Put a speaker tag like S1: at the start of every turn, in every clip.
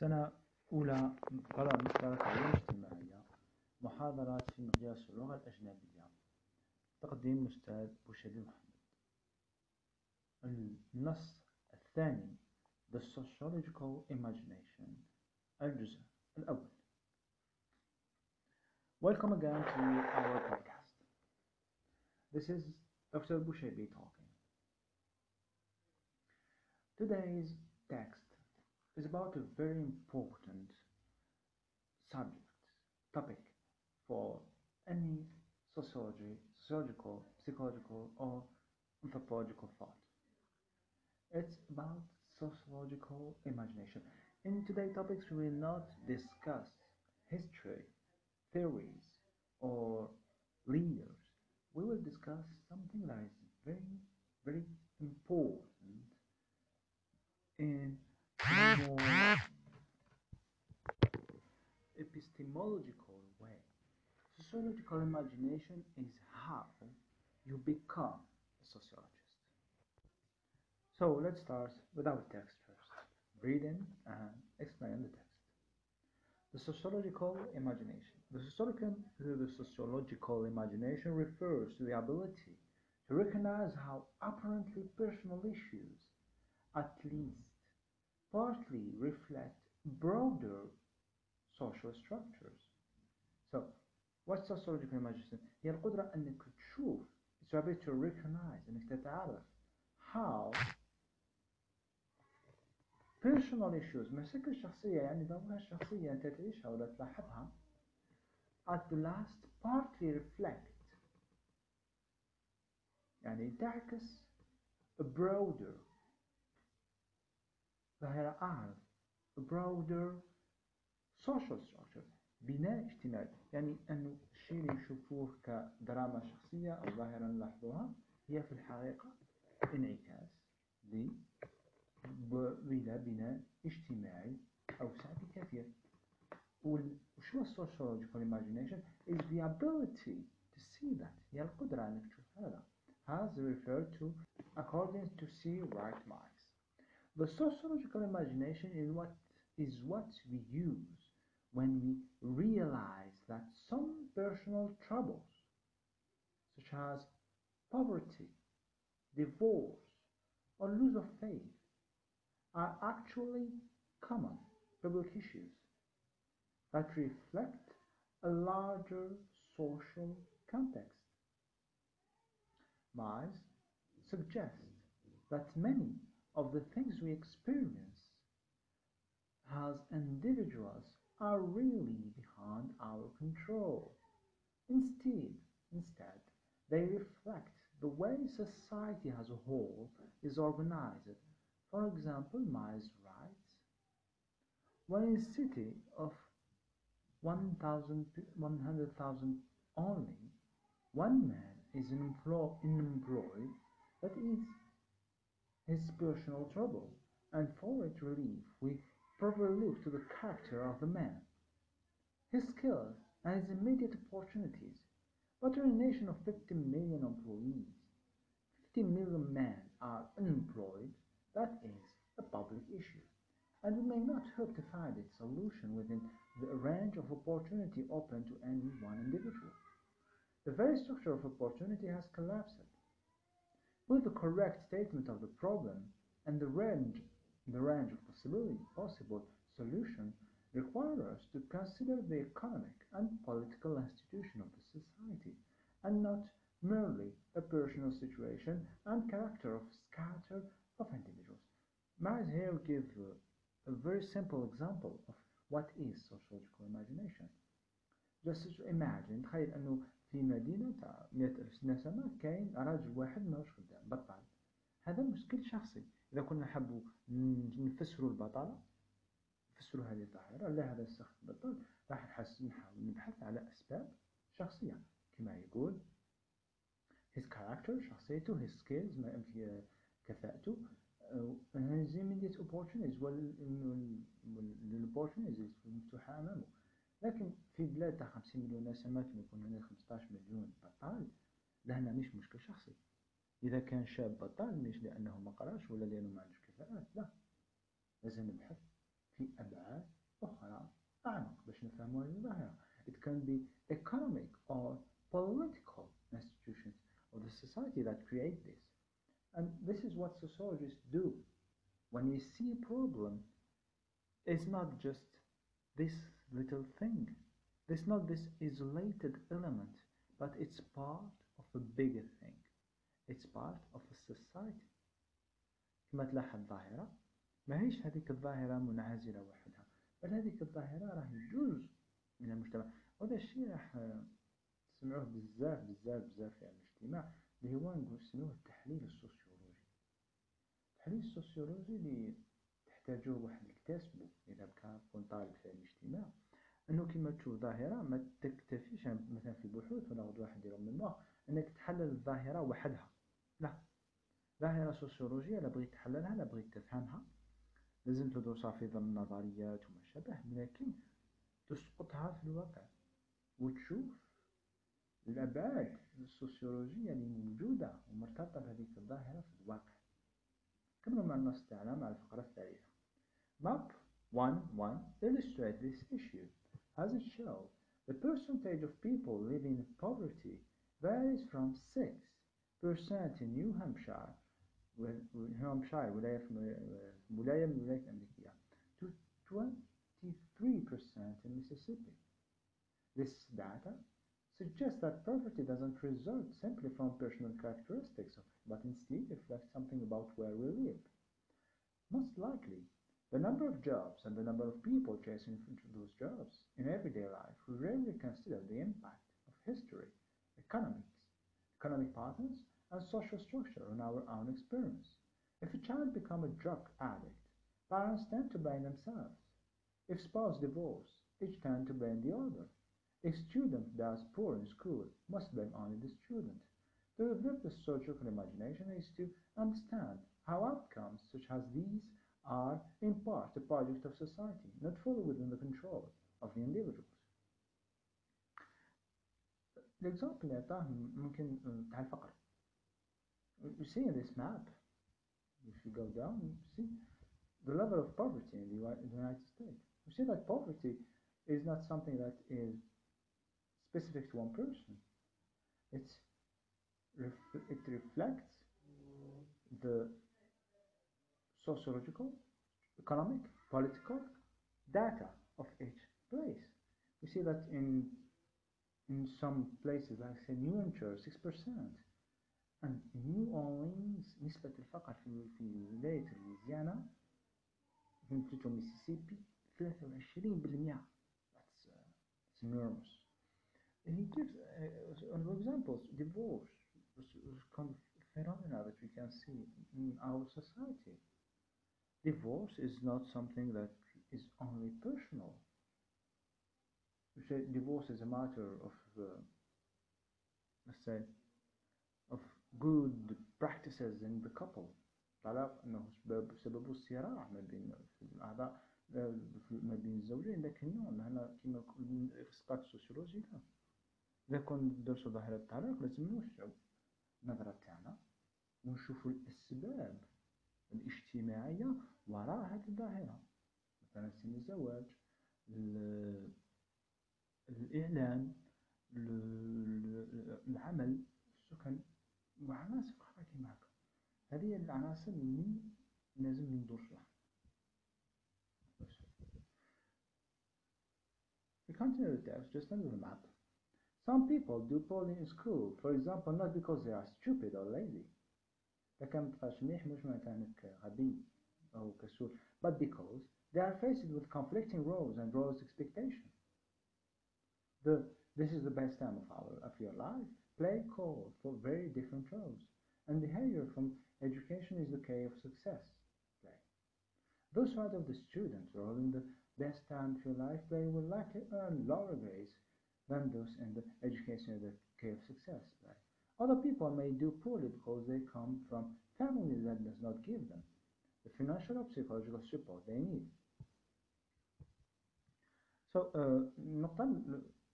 S1: سنة أولى قراءة مشتركة واجتماعية محاضرات في مقياس اللغة الأجنبية تقديم أستاذ بوشيري محمد النص الثاني The Sociological Imagination الجزء الأول Welcome again to our podcast. This is Dr. Bouchebe talking. Today's text is about a very important subject, topic for any sociology, sociological, psychological, or anthropological thought. It's about sociological imagination. In today's topics, we will not discuss history, theories, or leaders. We will discuss something that is very, very important in epistemological way. Sociological imagination is how you become a sociologist. So let's start with our text first. Reading and explain the text. The sociological imagination. The sociological, the sociological imagination refers to the ability to recognize how apparently personal issues, at least partly, reflect broader social structures. So, what's sociological imagination? هي القدرة أنك تشوف it's your ability to recognize أنك تتعرف how personal issues مشاكل الشخصية يعني ظواهر الشخصية أنت تعيشها ولا تلاحظها at the last partly reflect يعني تعكس a broader ظاهرة أعرض broader social structure بناء اجتماعي. يعني أنه الشيء اللي يشوفوه كدراما شخصية أو ظاهرة نلاحظوها هي في الحقيقة انعكاس إلى بناء اجتماعي أوسع بكثير. وشو السوشيولوجيكال imagination is the ability to see that. هي القدرة أنك تشوف هذا. As referred to according to C. Wright Marx the sociological imagination is what is what we use when we realize that some personal troubles such as poverty, divorce, or loss of faith are actually common public issues that reflect a larger social context. Mills suggests that many of the things we experience as individuals are really beyond our control. Instead, instead, they reflect the way society as a whole is organized. For example, Mills writes, when a city of 100,000 only, one man is unemployed, that is his personal trouble, and for its relief we properly look to the character of the man, his skills, and his immediate opportunities. But in a nation of 50 million employees, 50 million men are unemployed, that is a public issue, and we may not hope to find its solution within the range of opportunity open to any one individual. The very structure of opportunity has collapsed With the correct statement of the problem and the range, the range of possibility, possible solution require us to consider the economic and political institution of the society and not merely a personal situation and character of scatter of individuals. Might here give a, a very simple example of what is sociological imagination. Just imagine تخيل أنه في مدينة تاع مئة ألف نسمة كاين راجل واحد ماهوش خدام بطال هذا مشكل شخصي. إذا كنا نحبوا نفسروا البطالة نفسروا هذه الظاهرة لا هذا الشخص بطال راح نحس نحاول نبحث على أسباب شخصية. كما يقول his character شخصيته his skills ما كفاءته. his immediate opportunities والopportunities المفتوحة أمامه. لكن في بلاد تاع 50 مليون نسمة كما يكون هنا 15 مليون بطال لهنا مش مشكل شخصي. إذا كان شاب بطال مش لأنه ما قراش ولا لأنه ما عندوش كفاءات لا. لازم نبحث في أبعاد أخرى أعمق باش نفهموا هذه الظاهرة it can be economic or political institutions of the society that create this. And this is what sociologists do. When we see a problem it's not just this little thing. It's not this isolated element but it's part of a bigger thing. It's part of a society. كما تلاحظ ظاهرة ماهيش هذيك الظاهرة منعزلة وحدها بل هذيك الظاهرة راهي جزء من المجتمع. وهذا الشيء راح تسمعوه بزاف بزاف بزاف في المجتمع اللي هو نسميوه التحليل السوسيولوجي. التحليل السوسيولوجي اللي تحتاجوه واحد يكتسبه إذا كان كون طالب في الاجتماع انه كيما تشوف ظاهره ما تكتفيش مثلا في البحوث ولا واحد يديروا من انك تحلل الظاهره وحدها. لا. ظاهره سوسيولوجيه لا بغيت تحللها لا بغيت تفهمها. لازم تدرسها في ضمن النظريات وما شابه لكن تسقطها في الواقع وتشوف الأبعاد السوسيولوجية اللي موجودة ومرتبطة بهذيك الظاهرة في الواقع كملوا مع النص تاعنا مع الفقرة الثالثة Map 1.1 illustrate this issue As it shows, the percentage of people living in poverty varies from 6% in New Hampshire New Hampshire ولاية ولاية من الولايات الأمريكية to 23% in Mississippi. This data suggests that poverty doesn't result simply from personal characteristics, but instead reflects something about where we live. Most likely, the number of jobs and the number of people chasing those jobs in everyday life, we rarely consider the impact of history, economics, economic patterns, and social structure on our own experience. If a child becomes a drug addict, parents tend to blame themselves. If spouse divorce, each tend to blame the other. If student does poor in school, must blame only the student. To develop the social imagination is to understand how outcomes such as these are in part a project of society, not fully within the control of the individuals. L'exemple اللي عطاه ممكن تاع الفقر. You see in this map, if you go down, you see the level of poverty in the United States. You see that poverty is not something that is specific to one person. It's it reflects the sociological, economic, political data of each place. We see that in in some places like say New Hampshire 6% and New Orleans نسبة الفقر في في ولاية لويزيانا في منطقة ميسيسيبي 23% that's, uh, that's enormous and he gives uh, other examples divorce kind of phenomena that we can see in our society Divorce is not something that is only personal. Divorce is a matter of, uh, let's say, of good practices in the couple. طلاق إنه سبب الصراع ما بين الاعضاء ما بين الزوجين لكن هنا كما اسقاط السوسيولوجي لا إذا كون ندرسوا ظاهرة الطلاق لازم نوسعوا النظرة تاعنا ونشوفوا الأسباب الاجتماعية وراء هذه الظاهرة مثلا سن الزواج الإعلام العمل السكن وعناصر أخرى كما هكا هذه العناصر اللي لازم We continue the text, just under the map. Some people do poorly in school, for example, not because they are stupid or lazy, إذا كان متبقاش مليح مش معناتها انك غبي أو كسول but because they are faced with conflicting roles and roles expectation. The this is the best time of our of your life. Play calls for very different roles, and behavior from education is the key of success. Play. Those part of the student role in the best time of your life, they will likely earn lower grades than those in the education is the key of success. Play. Other people may do poorly because they come from families that does not give them the financial or psychological support they need. So, النقطة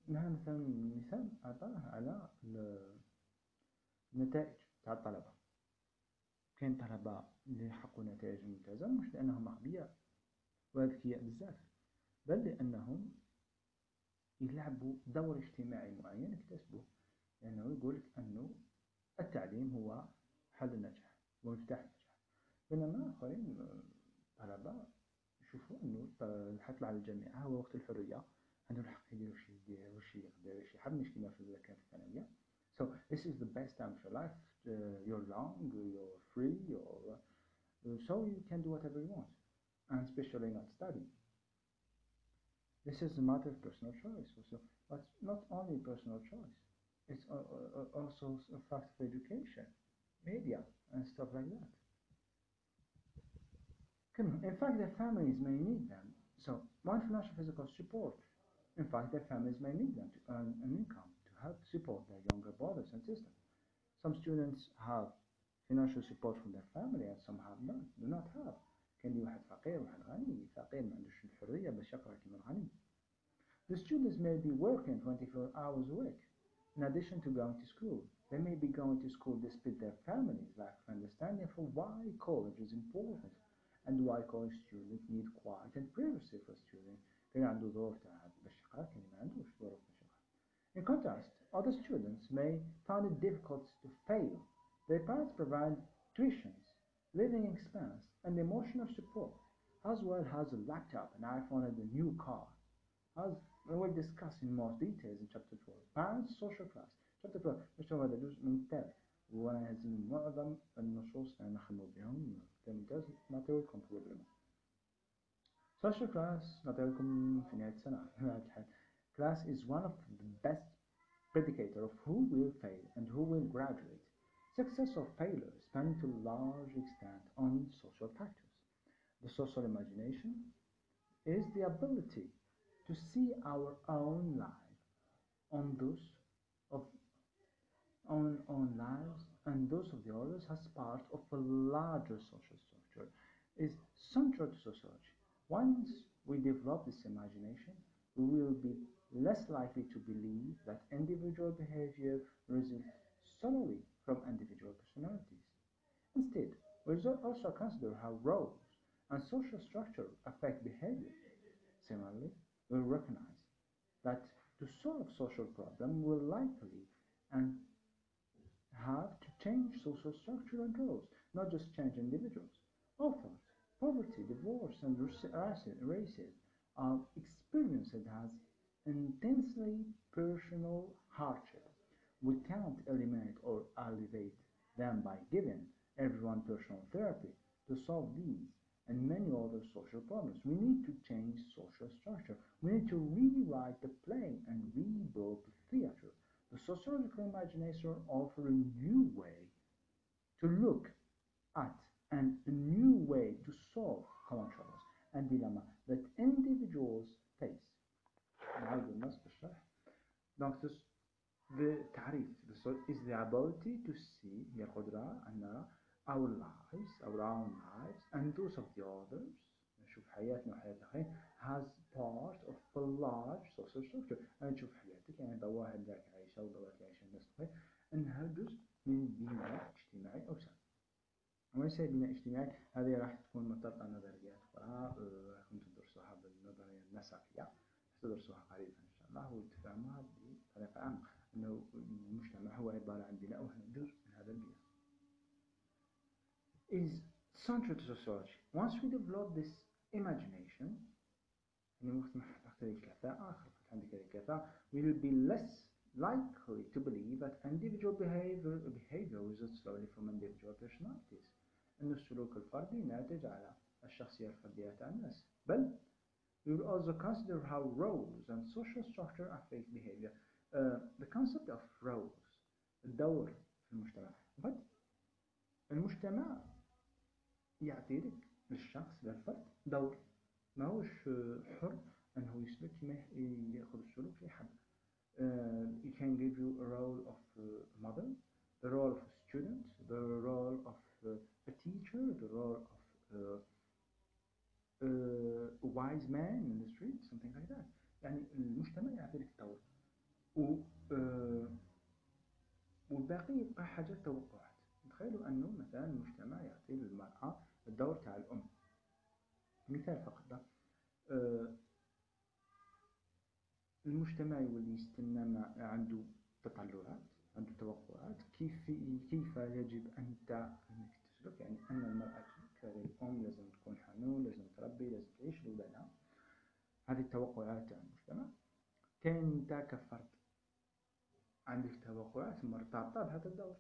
S1: منها مثلا مثال أعطاه على النتائج تاع الطلبة كاين طلبة اللي يحققوا نتائج ممتازة مش لأنهم أغبياء وأذكياء بزاف بل لأنهم يلعبوا دور اجتماعي معين يكتسبوه لأنه يقولك أنه التعليم هو حل النجاح ومفتاح النجاح بينما آخرين طلبة يشوفوا أنه الحصل على الجامعة هو وقت الحرية عنده الحق يدير وش يدير وش يقدر وش يحب مش كيما في الكانت الثانوية So this is the best time of your life. Uh, you're young, you're free, you're, uh, so you can do whatever you want, and especially not study. This is a matter of personal choice. But not only personal choice, it's also a fact of education, media, and stuff like that. In fact, their families may need them. So, one financial physical support. In fact, their families may need them to earn an income to help support their younger brothers and sisters. Some students have financial support from their family and some have not, do not have. كان لي واحد فقير وواحد غني فقير ما عندوش الحرية باش يقرا كيما الغني. The students may be working 24 hours a week in addition to going to school. They may be going to school despite their families lack of understanding for why college is important and why college students need quiet and privacy for students كان عنده ظروف تاع باش يقرا كان ما عندوش ظروف باش يقرا. In contrast, other students may find it difficult to fail. Their parents provide tuitions, living expense, and emotional support, as well as a laptop, an iPhone, and a new car. As we will discuss in more details in chapter 12. Parents social class. chapter 12 باش هذا جزء ممتاز وانا هزم معظم النصوص اللي نخدموا بهم ممتاز نعطيو لكم بروبلم social class نعطيو في نهاية السنة class is one of the best predicator of who will fail and who will graduate success or failure depend to a large extent on social factors the social imagination is the ability to see our own life on those of on own lives and those of the others as part of a larger social structure is central to sociology. Once we develop this imagination, we will be less likely to believe that individual behavior results solely from individual personalities. Instead, we should also consider how roles and social structure affect behavior. Similarly, we recognize that to solve social problems will likely and have to change social structure and roles, not just change individuals. Authors, poverty, divorce, and racism are experienced as intensely personal hardship. We can't eliminate or alleviate them by giving everyone personal therapy to solve these and many other social problems. We need to change social structure. We need to rewrite the play and rebuild the theater. The sociological imagination offers a new way to look at and a new way to solve common troubles and dilemma that individuals face. نعود النص بالشرح. Donc this, the تعريف is the ability to see هي القدرة أن نرى our lives, our own lives and those of the others. نشوف حياتنا وحياة الآخرين has part of a large social structure. أنا نشوف حياتك يعني ظواهر ذاك عايشة وظواهر عايشة الناس الآخرين أنها جزء من بناء اجتماعي أوسع؟ وليس بناء اجتماعي. هذه راح تكون مرتبطة نظريات أخرى. راكم تدرسوها بالنظرية النسقية تدرسوها قريبا إن شاء الله. وتفهموها بطريقة عامة. أنه المجتمع هو عبارة عن بناء ونحن جزء من هذا البناء. is central to sociology. Once we develop this imagination, we will be less likely to believe that individual behavior behavior results solely from individual personalities. أن السلوك الفردي ناتج على الشخصية الفردية تاع الناس. بل we will also consider how roles and social structure affect behavior. Uh, the concept of roles الدور في المجتمع. But المجتمع يعطي لك للشخص للفرد دور ماهوش حر إنه يسلك كما يأخذ السلوك اللي يحب uh, he can give you a role of a mother the role of student the role of a teacher the role of a, a wise man in the street something like that. يعني المجتمع يعطي لك دور و والباقي يبقى حاجات توقعات. تخيلوا أنه مثلا المجتمع يعطي للمرأة الدور تاع الأم. مثال فقط آه، المجتمع يولي يستنى ما عنده تطلعات عنده توقعات كيف كيف يجب أنت أنك تسلك؟ يعني أن المرأة كأم لازم تكون حنون لازم تربي لازم تعيش لولادها. هذه التوقعات تاع المجتمع. كاين أنت كفرد عندك توقعات مرتبطة بهذا الدور.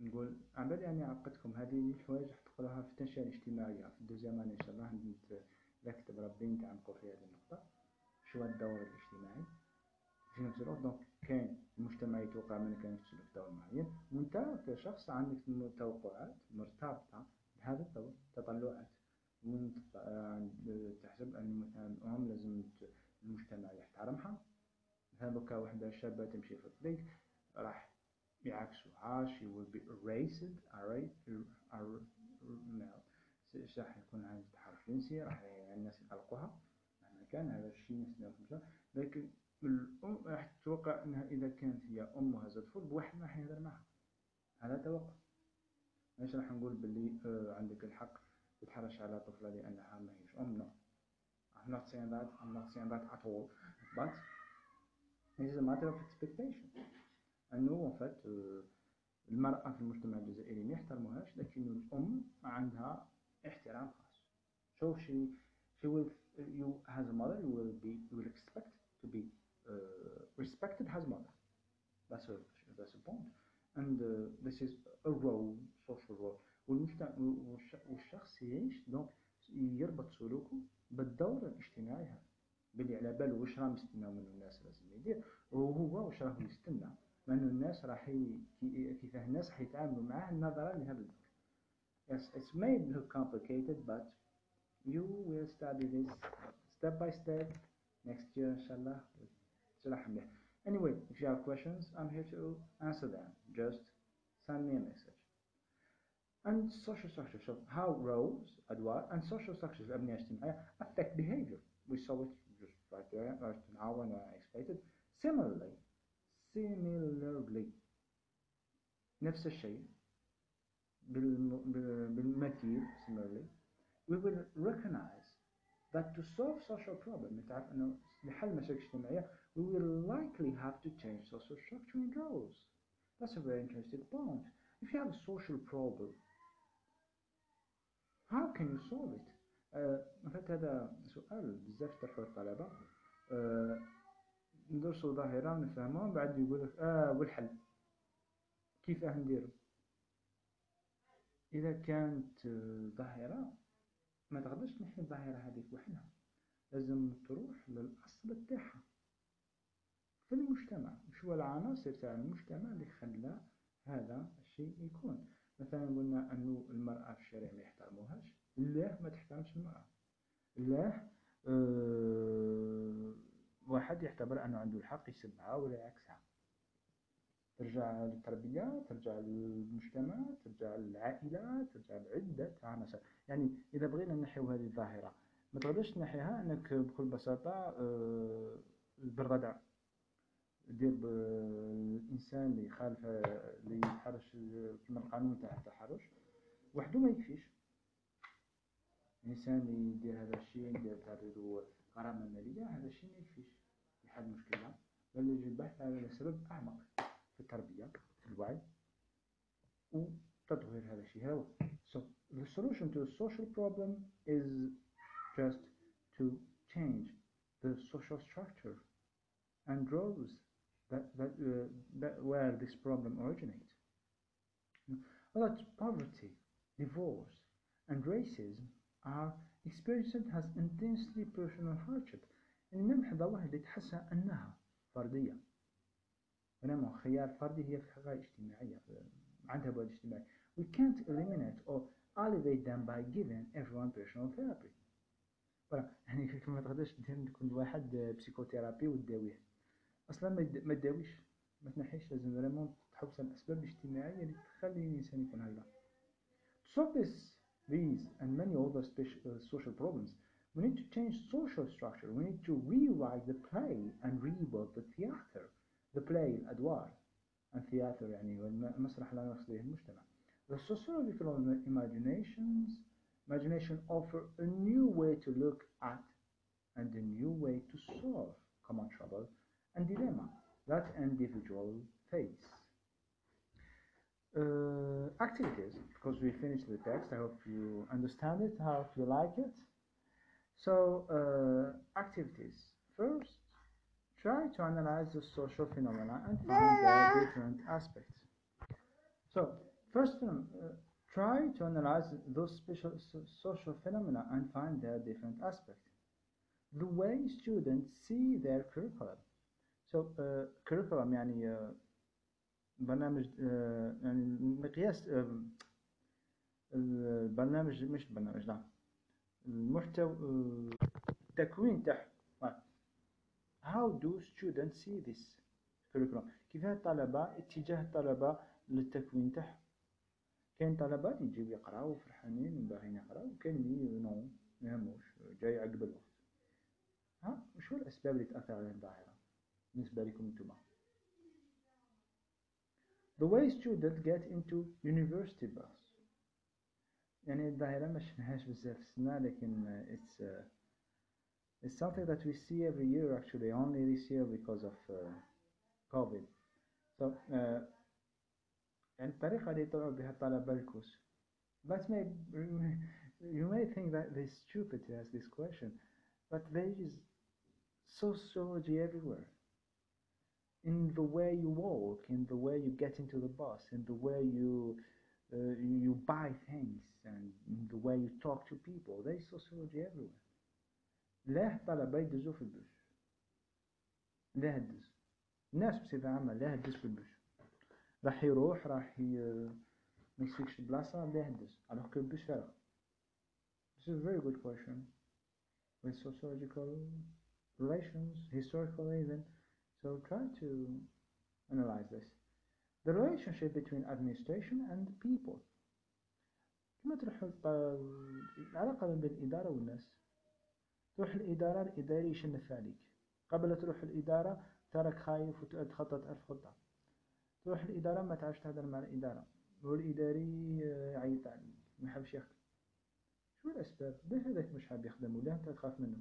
S1: نقول عبالي يعني عقدتكم هذه الحوايج راح تقراها في التنشئة الاجتماعية. في الدوزيام إن شاء الله إذا كتب ربي نتعمقوا في هذه النقطة. شو الدور الاجتماعي؟ في نفس الوقت دونك كاين المجتمع يتوقع منك انك تسلك دور معين. وأنت كشخص عندك توقعات مرتبطة بهذا الدور تطلعات. وأنت تحسب أن مثلا الام لازم المجتمع يحترمها. دوكا وحدة شابة تمشي في الطريق راح يعكسوها she will be erased راح يكون عندها تحرش جنسي راح الناس يقلقوها مهما كان هذا الشيء نسميه لكن الأم راح تتوقع أنها إذا كانت هي أم وهزت طفل بواحد راح يهدر معها. هذا توقع مش راح نقول باللي آه عندك الحق تتحرش على طفلة لأنها ما هيش أم no. I'm not saying that. I'm not saying that at all. But this is a matter of expectation. أنه فات آه المرأة في المجتمع الجزائري ما يحترموهاش لكن الأم عندها احترام خاص so she she will you as a mother you will be you will expect to be uh, respected as mother. That's a that's a point. And uh, this social role. والشخص يعيش دونك يربط سلوكه بالدور الاجتماعي هذا باللي على باله واش راهم يستناو منه الناس لازم يدير وهو واش راه يستنى لأنه الناس راح كيفاه الناس راح يتعاملوا معاه نظرا لهذا الدور. Yes, it's may look complicated but you will study this step by step next year inshallah anyway if you have questions I'm here to answer them just send me a message and social structures so how roles أدوار and social structures الأبنية الاجتماعية affect behavior we saw it just right there right now when I explained it similarly similarly نفس الشيء بالمثيل similarly we will recognize that to solve social problem نتعرف أنه لحل مشاكل اجتماعية we will likely have to change social structure and roles that's a very interesting point if you have a social problem how can you solve it uh, هذا سؤال بزاف طرحوه الطلبة uh, ندرسوا ظاهرة ونفهموها بعد يقول لك آه والحل كيفاه نديرو إذا كانت ظاهرة ما تقدرش تنحي الظاهرة هذيك وحدها. لازم تروح للأصل تاعها في المجتمع وش هو العناصر تاع المجتمع اللي خلى هذا الشيء يكون. مثلا قلنا أنه المرأة في الشارع ما يحترموهاش. الله ما تحترمش المرأة. الله أه واحد يعتبر أنه عنده الحق يسبها ولا يعكسها ترجع للتربية ترجع للمجتمع ترجع للعائلة ترجع لعدة عناصر. يعني إذا بغينا نحيو هذه الظاهرة ما تقدرش تنحيها أنك بكل بساطة أه بالردع. دير الإنسان اللي يخالف اللي يتحرش كما القانون تاع التحرش وحده ما يكفيش. الإنسان اللي يدير هذا الشيء يدير تعرض غرامة مالية هذا الشيء ما يكفيش. لحل مشكلة بل يجب البحث على سبب أعمق في التربية في الوعي وتطوير هذا الشيء هذا so the solution to a social problem is just to change the social structure and roles that, that, uh, that where this problem originates. That poverty, divorce, and racism are experienced as intensely personal hardship. الملحظة واحد تحسها أنها فردية. بينما خيار فردي هي في حقائق اجتماعية عندها بعد اجتماعي. We can't eliminate or elevate them by giving everyone personal therapy. يعني كما تقدرش دير كل واحد بسيكوثيرابي وتداويه أصلا ما تداويش. ما تنحيش لازم فريمون تحبس الاسباب الاجتماعيه اللي تخلي الإنسان يكون هكذا. To solve this these and many other special, uh, social problems we need to change social structure we need to rewrite the play and rebuild the theater the play الادوار and theater يعني المسرح لا نقصد به المجتمع the sociological imaginations Imagination offers a new way to look at and a new way to solve common trouble and dilemma that individuals face. Uh, activities, because we finished the text, I hope you understand it, I hope you like it. So, uh, activities. First, try to analyze the social phenomena and find their different aspects. So, first, uh, try to analyze those special so social phenomena and find their different aspects. The way students see their curriculum. So, uh, curriculum يعني uh, برنامج uh, يعني مقياس uh, البرنامج مش برنامج لا المحتوى التكوين تاع how do students see this curriculum كيف الطلبة اتجاه الطلبة للتكوين تاعهم؟ كاين طلبات يجيو يقراو فرحانين وباغيين يقراو وكاين اللي نو ميهموش جاي عقب الوقت. ها؟ وشو الأسباب اللي تأثر على الظاهرة بالنسبة لكم نتوما؟ The way students get into university bus. يعني الظاهرة ما شفناهاش بزاف السنة لكن it's uh, it's something that we see every year actually only this year because of uh, COVID so uh, يعني الطريقة اللي يطلعوا بها الطلبة الكوس but may you may think that they're stupid to ask this question but there is sociology everywhere in the way you walk, in the way you get into the bus, in the way you uh, you buy things, and in the way you talk to people. There is sociology everywhere. ليه الطلبة يدزوا في البوس ليه هدز الناس بصفة عامة ليه هدز في البوس راح يروح راح ي... ما يسيكش بلاصة ليه هدز alors que البوس فارغ This is a very good question with sociological relations, historical even. So try to analyze this. The relationship between administration and people. كما تروح العلاقة بين الإدارة والناس. تروح الإدارة الإداري يشنف عليك. قبل تروح الإدارة تراك خايف وتخطط ألف خطة تروح الإدارة ما تعرفش تهدر مع الإدارة. والإداري يعيط عليك. ما يحبش يخدم. شو الأسباب؟ ليه هذاك مش حاب يخدم ولا أنت تخاف منه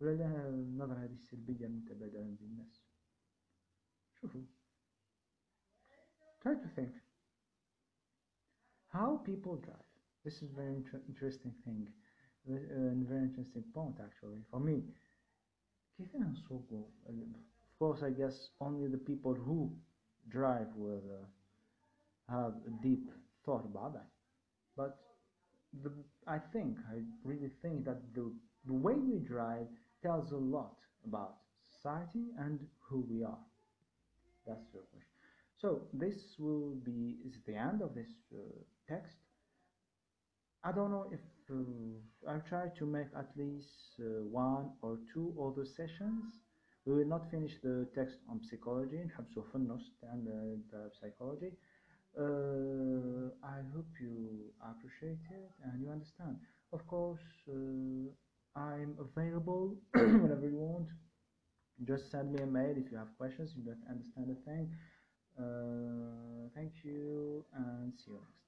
S1: ولا لها النظرة هذه السلبية المتبادلة عند الناس. شوفوا Try to think how people drive. This is very inter interesting thing and very interesting point actually for me. Of course, I guess only the people who drive will uh, have a deep thought about that. But the, I think, I really think that the, the way we drive tells a lot about society and who we are. That's your question. So this will be is the end of this uh, text. I don't know if uh, I'll try to make at least uh, one or two other sessions. We will not finish the text on psychology نحبسو في النص تاع the psychology. Uh, I hope you appreciate it and you understand. Of course, uh, I'm available whenever you want. Just send me a mail if you have questions, you don't understand a thing. uh, thank you and see you next